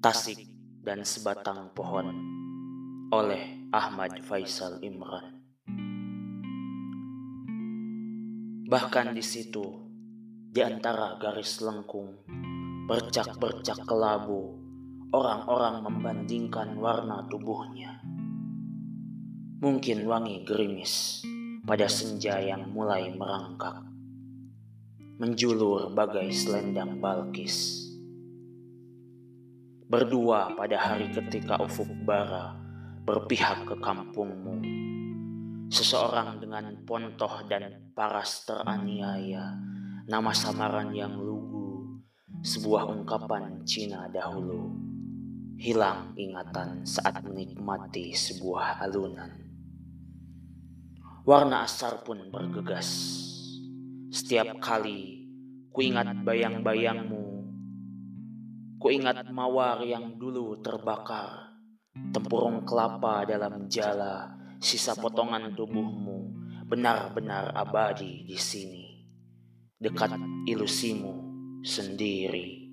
Tasik dan Sebatang Pohon oleh Ahmad Faisal Imran. Bahkan di situ, di antara garis lengkung, bercak-bercak kelabu, orang-orang membandingkan warna tubuhnya. Mungkin wangi gerimis pada senja yang mulai merangkak, menjulur bagai selendang balkis berdua pada hari ketika ufuk bara berpihak ke kampungmu. Seseorang dengan pontoh dan paras teraniaya, nama samaran yang lugu, sebuah ungkapan Cina dahulu. Hilang ingatan saat menikmati sebuah alunan. Warna asar pun bergegas. Setiap kali kuingat bayang-bayangmu Kuingat mawar yang dulu terbakar, tempurung kelapa dalam jala, sisa potongan tubuhmu benar-benar abadi di sini, dekat ilusimu sendiri.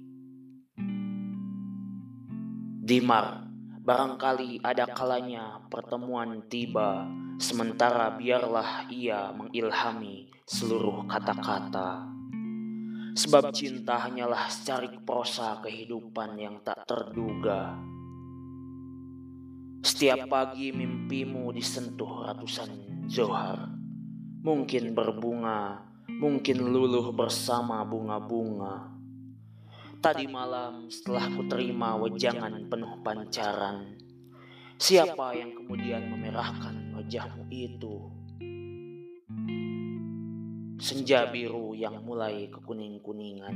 Dimar, barangkali ada kalanya pertemuan tiba, sementara biarlah ia mengilhami seluruh kata-kata Sebab cinta hanyalah secarik prosa kehidupan yang tak terduga. Setiap pagi mimpimu disentuh ratusan johar. Mungkin berbunga, mungkin luluh bersama bunga-bunga. Tadi malam setelah ku terima wejangan penuh pancaran, siapa yang kemudian memerahkan wajahmu itu? Senja biru yang mulai kekuning-kuningan,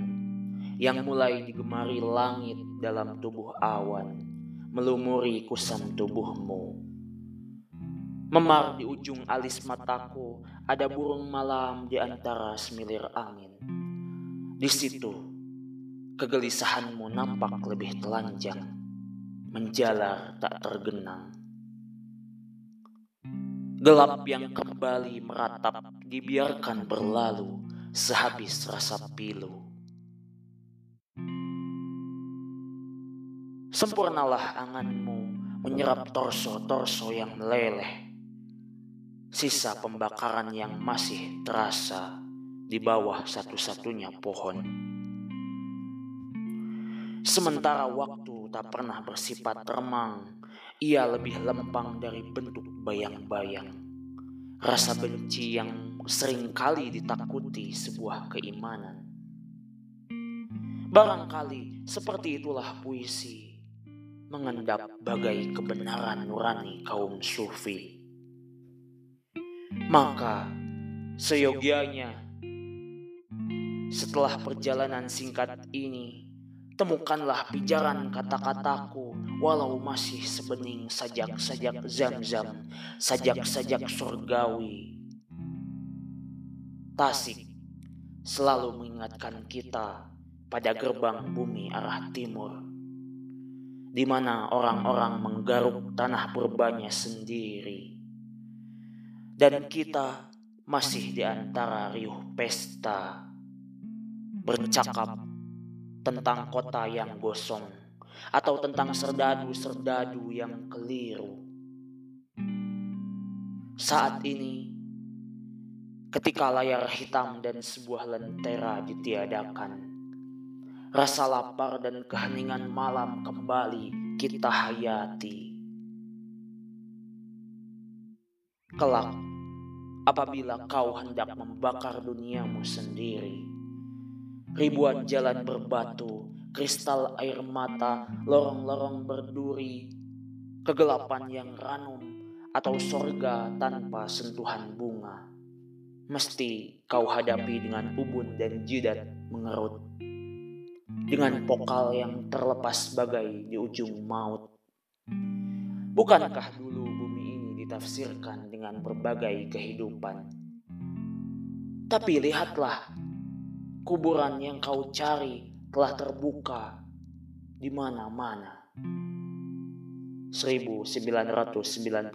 yang mulai digemari langit dalam tubuh awan, melumuri kusam tubuhmu. Memar di ujung alis mataku, ada burung malam di antara semilir angin. Di situ, kegelisahanmu nampak lebih telanjang, menjalar tak tergenang. Gelap yang kembali meratap dibiarkan berlalu sehabis rasa pilu. Sempurnalah anganmu menyerap torso-torso yang meleleh. Sisa pembakaran yang masih terasa di bawah satu-satunya pohon. Sementara waktu tak pernah bersifat remang, ia lebih lempang dari bentuk bayang-bayang. Rasa benci yang sering kali ditakuti sebuah keimanan. Barangkali seperti itulah puisi, mengendap bagai kebenaran nurani kaum sufi. Maka, seyogianya, setelah perjalanan singkat ini, temukanlah pijaran kata-kataku walau masih sebening sajak-sajak zam-zam, sajak-sajak surgawi. Tasik selalu mengingatkan kita pada gerbang bumi arah timur, di mana orang-orang menggaruk tanah purbanya sendiri. Dan kita masih di antara riuh pesta, bercakap tentang kota yang gosong atau tentang serdadu-serdadu yang keliru. Saat ini, ketika layar hitam dan sebuah lentera ditiadakan, rasa lapar dan keheningan malam kembali kita hayati. Kelak, apabila kau hendak membakar duniamu sendiri, ribuan jalan berbatu, kristal air mata, lorong-lorong berduri, kegelapan yang ranum, atau sorga tanpa sentuhan bunga. Mesti kau hadapi dengan ubun dan jidat mengerut. Dengan pokal yang terlepas bagai di ujung maut. Bukankah dulu bumi ini ditafsirkan dengan berbagai kehidupan? Tapi lihatlah Kuburan yang kau cari telah terbuka di mana-mana. 1998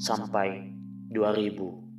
sampai 2000